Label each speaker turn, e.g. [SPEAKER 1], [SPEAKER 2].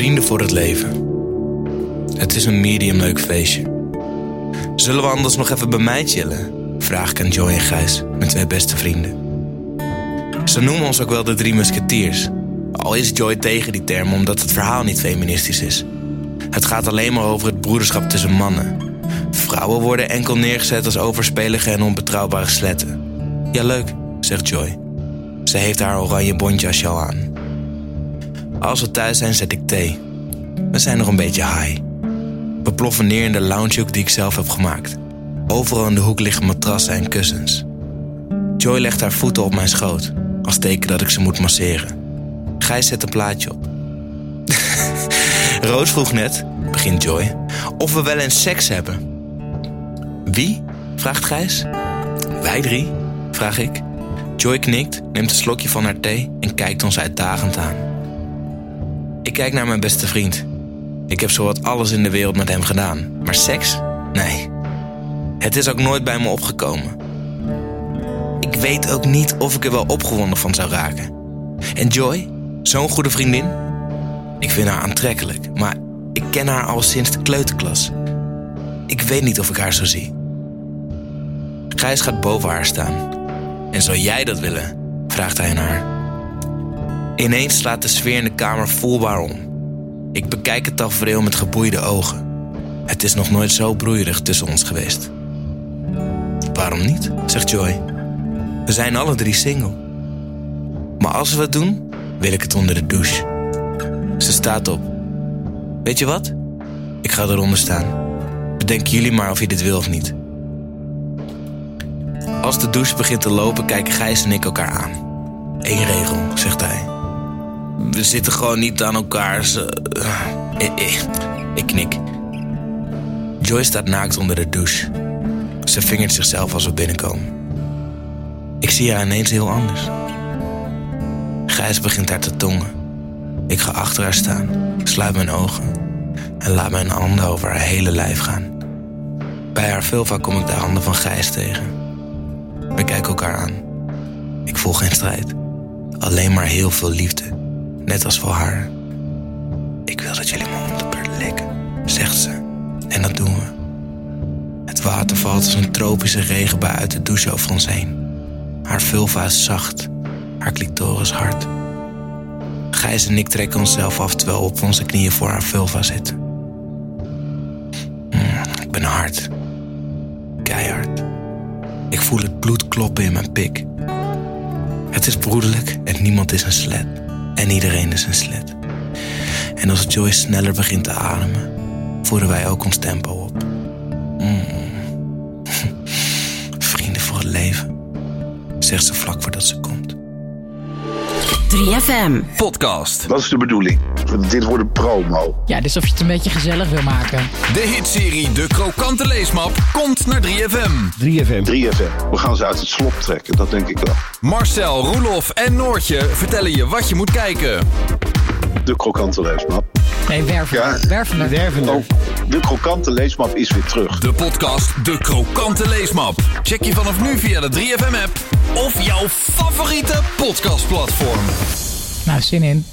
[SPEAKER 1] Vrienden voor het leven. Het is een medium leuk feestje. Zullen we anders nog even bij mij chillen? Vraag ik aan Joy en Gijs, mijn twee beste vrienden. Ze noemen ons ook wel de drie musketiers. Al is Joy tegen die term omdat het verhaal niet feministisch is. Het gaat alleen maar over het broederschap tussen mannen. Vrouwen worden enkel neergezet als overspelige en onbetrouwbare sletten. Ja, leuk, zegt Joy. Ze heeft haar oranje bontjasje al aan. Als we thuis zijn, zet ik thee. We zijn nog een beetje high. We ploffen neer in de loungehoek die ik zelf heb gemaakt. Overal in de hoek liggen matrassen en kussens. Joy legt haar voeten op mijn schoot, als teken dat ik ze moet masseren. Gijs zet een plaatje op. Roos vroeg net, begint Joy, of we wel eens seks hebben. Wie? vraagt Gijs. Wij drie, vraag ik. Joy knikt, neemt een slokje van haar thee en kijkt ons uitdagend aan. Ik kijk naar mijn beste vriend. Ik heb zowat alles in de wereld met hem gedaan. Maar seks? Nee. Het is ook nooit bij me opgekomen. Ik weet ook niet of ik er wel opgewonden van zou raken. En Joy, zo'n goede vriendin? Ik vind haar aantrekkelijk, maar ik ken haar al sinds de kleuterklas. Ik weet niet of ik haar zo zie. Gijs gaat boven haar staan. En zou jij dat willen? vraagt hij aan haar. Ineens slaat de sfeer in de kamer voelbaar om. Ik bekijk het tafereel met geboeide ogen. Het is nog nooit zo broeierig tussen ons geweest. Waarom niet? zegt Joy. We zijn alle drie single. Maar als we het doen, wil ik het onder de douche. Ze staat op. Weet je wat? Ik ga eronder staan. Bedenken jullie maar of je dit wil of niet. Als de douche begint te lopen, kijken Gijs en ik elkaar aan. Eén regel, zegt hij. We zitten gewoon niet aan elkaar. Ze... Ik, ik, ik knik. Joy staat naakt onder de douche. Ze vingert zichzelf als we binnenkomen. Ik zie haar ineens heel anders. Gijs begint haar te tongen. Ik ga achter haar staan, sluit mijn ogen en laat mijn handen over haar hele lijf gaan. Bij haar vulva kom ik de handen van Gijs tegen. We kijken elkaar aan. Ik voel geen strijd, alleen maar heel veel liefde, net als voor haar. Ik wil dat jullie beurt likken, zegt ze. En dat doen we. Het water valt als een tropische regenbui uit de douche over ons heen. Haar vulva is zacht, haar clitoris hard. Gijs en ik trekken onszelf af terwijl we op onze knieën voor haar vulva zitten. Mm, ik ben hard. Keihard. Ik voel het bloed kloppen in mijn pik. Het is broederlijk en niemand is een slet. En iedereen is een slet. En als Joyce sneller begint te ademen, voeren wij ook ons tempo op. Mm. Vrienden voor het leven, zegt ze vlak voordat ze komt.
[SPEAKER 2] 3FM.
[SPEAKER 3] Podcast.
[SPEAKER 4] Dat is de bedoeling. Dit wordt een promo.
[SPEAKER 5] Ja, dus of je het een beetje gezellig wil maken.
[SPEAKER 3] De hitserie De Krokante Leesmap komt naar 3FM.
[SPEAKER 6] 3FM.
[SPEAKER 4] 3FM. We gaan ze uit het slop trekken, dat denk ik wel.
[SPEAKER 3] Marcel, Roelof en Noortje vertellen je wat je moet kijken.
[SPEAKER 4] De krokante leesmap.
[SPEAKER 5] Nee, wervender.
[SPEAKER 4] Ja.
[SPEAKER 5] wervender.
[SPEAKER 6] Wervender.
[SPEAKER 4] Oh, de krokante leesmap is weer terug.
[SPEAKER 3] De podcast De Krokante Leesmap. Check je vanaf nu via de 3FM app of jouw favoriete podcastplatform.
[SPEAKER 5] Nou, zin in.